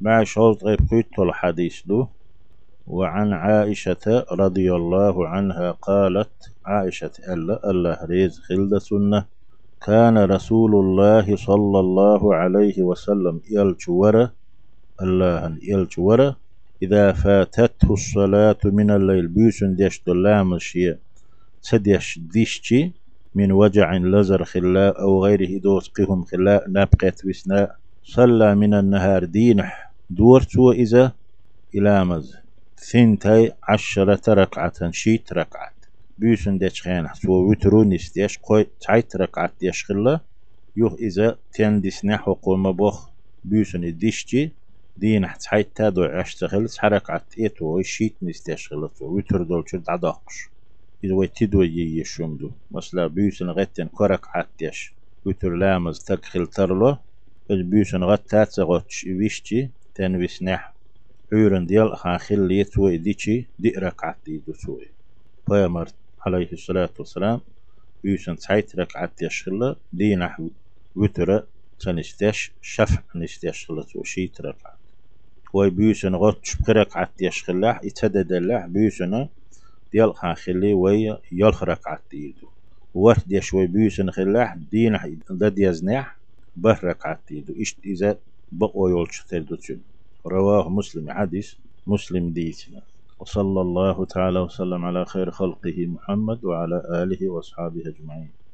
مع غيب قيت الحديث دو وعن عائشة رضي الله عنها قالت عائشة ألا الله ريز خلد سنة. كان رسول الله صلى الله عليه وسلم يلجور الله يلجور إذا فاتته الصلاة من الليل. بيسن ديش دلام الشيء. تديش ديشتي من وجع لزر خلاء أو غيره دوس قهم خلاء نبقت وسناء. صلى من النهار دينح. دورتو إذا إلى مز ثنتي عشرة ركعة شيت ركعة بيسن ديش خيان سو وترو نستيش قوي تعيت ركعة ديش خلا يوه إذا تين ديس نحو قوم بوخ بيسن ديشتي دين حتحيت تادو عشتغل حركة إيتو شيت نستيش خلطو وتر دول شرد عداقش إذا ويتدو يشومدو مثلا بيسن غتن كورك عتيش وتر لامز تكخل ترلو بيسن غتات سغوتش ويشتي تن ويسنح عورن ديال خاخل ليت ويديشي دي ركعت دي دوسوي بيامر عليه الصلاة والسلام بيسن تحيت ركعت يشخلا دي نحو وتر تنستش شفع نستش خلت وشيت ركعت وي بيسن غوتش بركعت يشخلا يتدد الله بيسن ديال خاخلي وي يلخ ركعت ديدو ورد يشوي بيسن خلاح دين دد يزنح به ركعت ديدو إشت إذا بقوا يولش تردو رواه مسلم حديث مسلم ديتنا. وصلى الله تعالى وسلم على خير خلقه محمد وعلى آله وأصحابه أجمعين.